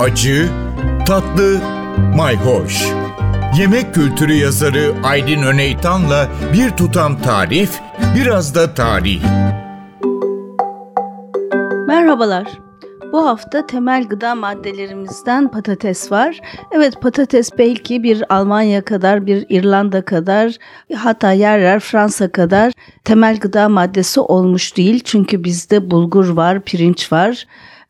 acı, tatlı, mayhoş. Yemek kültürü yazarı Aydın Öneytan'la bir tutam tarif, biraz da tarih. Merhabalar. Bu hafta temel gıda maddelerimizden patates var. Evet patates belki bir Almanya kadar, bir İrlanda kadar, hatta yer yer Fransa kadar temel gıda maddesi olmuş değil. Çünkü bizde bulgur var, pirinç var.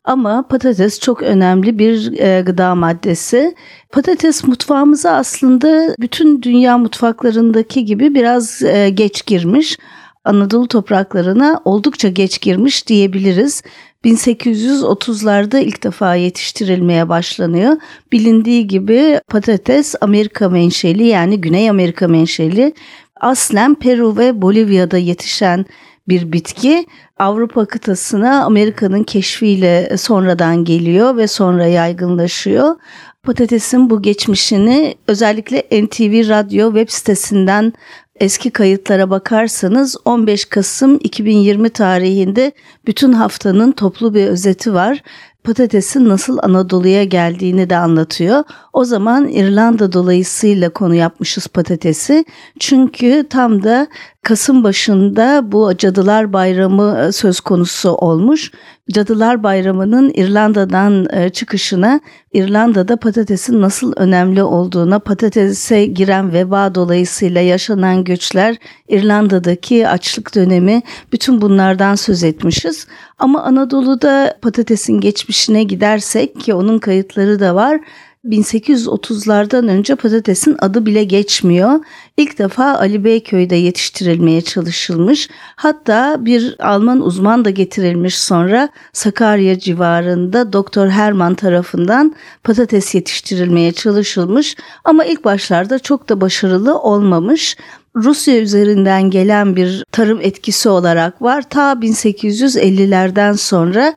Ama patates çok önemli bir e, gıda maddesi. Patates mutfağımıza aslında bütün dünya mutfaklarındaki gibi biraz e, geç girmiş. Anadolu topraklarına oldukça geç girmiş diyebiliriz. 1830'larda ilk defa yetiştirilmeye başlanıyor. Bilindiği gibi patates Amerika menşeli yani Güney Amerika menşeli aslen Peru ve Bolivya'da yetişen bir bitki. Avrupa kıtasına Amerika'nın keşfiyle sonradan geliyor ve sonra yaygınlaşıyor. Patatesin bu geçmişini özellikle NTV Radyo web sitesinden eski kayıtlara bakarsanız 15 Kasım 2020 tarihinde bütün haftanın toplu bir özeti var. Patatesin nasıl Anadolu'ya geldiğini de anlatıyor. O zaman İrlanda dolayısıyla konu yapmışız patatesi. Çünkü tam da Kasım başında bu Cadılar Bayramı e, söz konusu olmuş. Cadılar Bayramı'nın İrlanda'dan e, çıkışına, İrlanda'da patatesin nasıl önemli olduğuna, patatese giren veba dolayısıyla yaşanan göçler, İrlanda'daki açlık dönemi, bütün bunlardan söz etmişiz. Ama Anadolu'da patatesin geçmişine gidersek ki onun kayıtları da var. 1830'lardan önce patatesin adı bile geçmiyor. İlk defa Ali Beyköy'de yetiştirilmeye çalışılmış. Hatta bir Alman uzman da getirilmiş sonra Sakarya civarında Doktor Herman tarafından patates yetiştirilmeye çalışılmış ama ilk başlarda çok da başarılı olmamış. Rusya üzerinden gelen bir tarım etkisi olarak var. Ta 1850'lerden sonra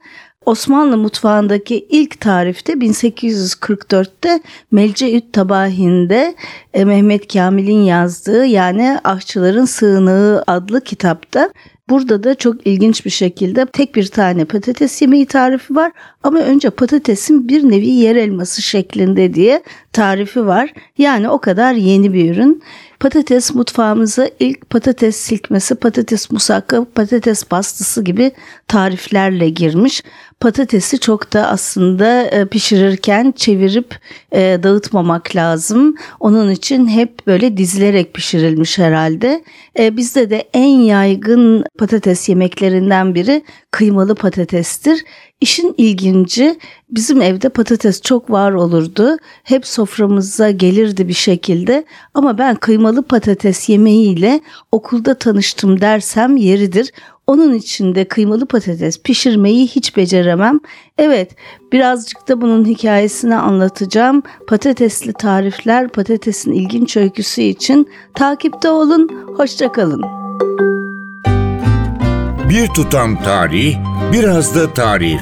Osmanlı mutfağındaki ilk tarifte 1844'te Melceüt Tabahin'de e, Mehmet Kamil'in yazdığı yani Ahçıların Sığınağı adlı kitapta. Burada da çok ilginç bir şekilde tek bir tane patates yemeği tarifi var. Ama önce patatesin bir nevi yer elması şeklinde diye tarifi var. Yani o kadar yeni bir ürün. Patates mutfağımıza ilk patates silkmesi, patates musakka, patates pastısı gibi tariflerle girmiş. Patatesi çok da aslında e, pişirirken çevirip e, dağıtmamak lazım. Onun için hep böyle dizilerek pişirilmiş herhalde. E, bizde de en yaygın patates yemeklerinden biri kıymalı patatestir. İşin ilginci bizim evde patates çok var olurdu. Hep soframıza gelirdi bir şekilde. Ama ben kıymalı patates yemeğiyle okulda tanıştım dersem yeridir. Onun için de kıymalı patates pişirmeyi hiç beceremem. Evet, birazcık da bunun hikayesini anlatacağım. Patatesli tarifler, patatesin ilginç öyküsü için takipte olun. Hoşçakalın. Bir tutam tarih, biraz da tarif.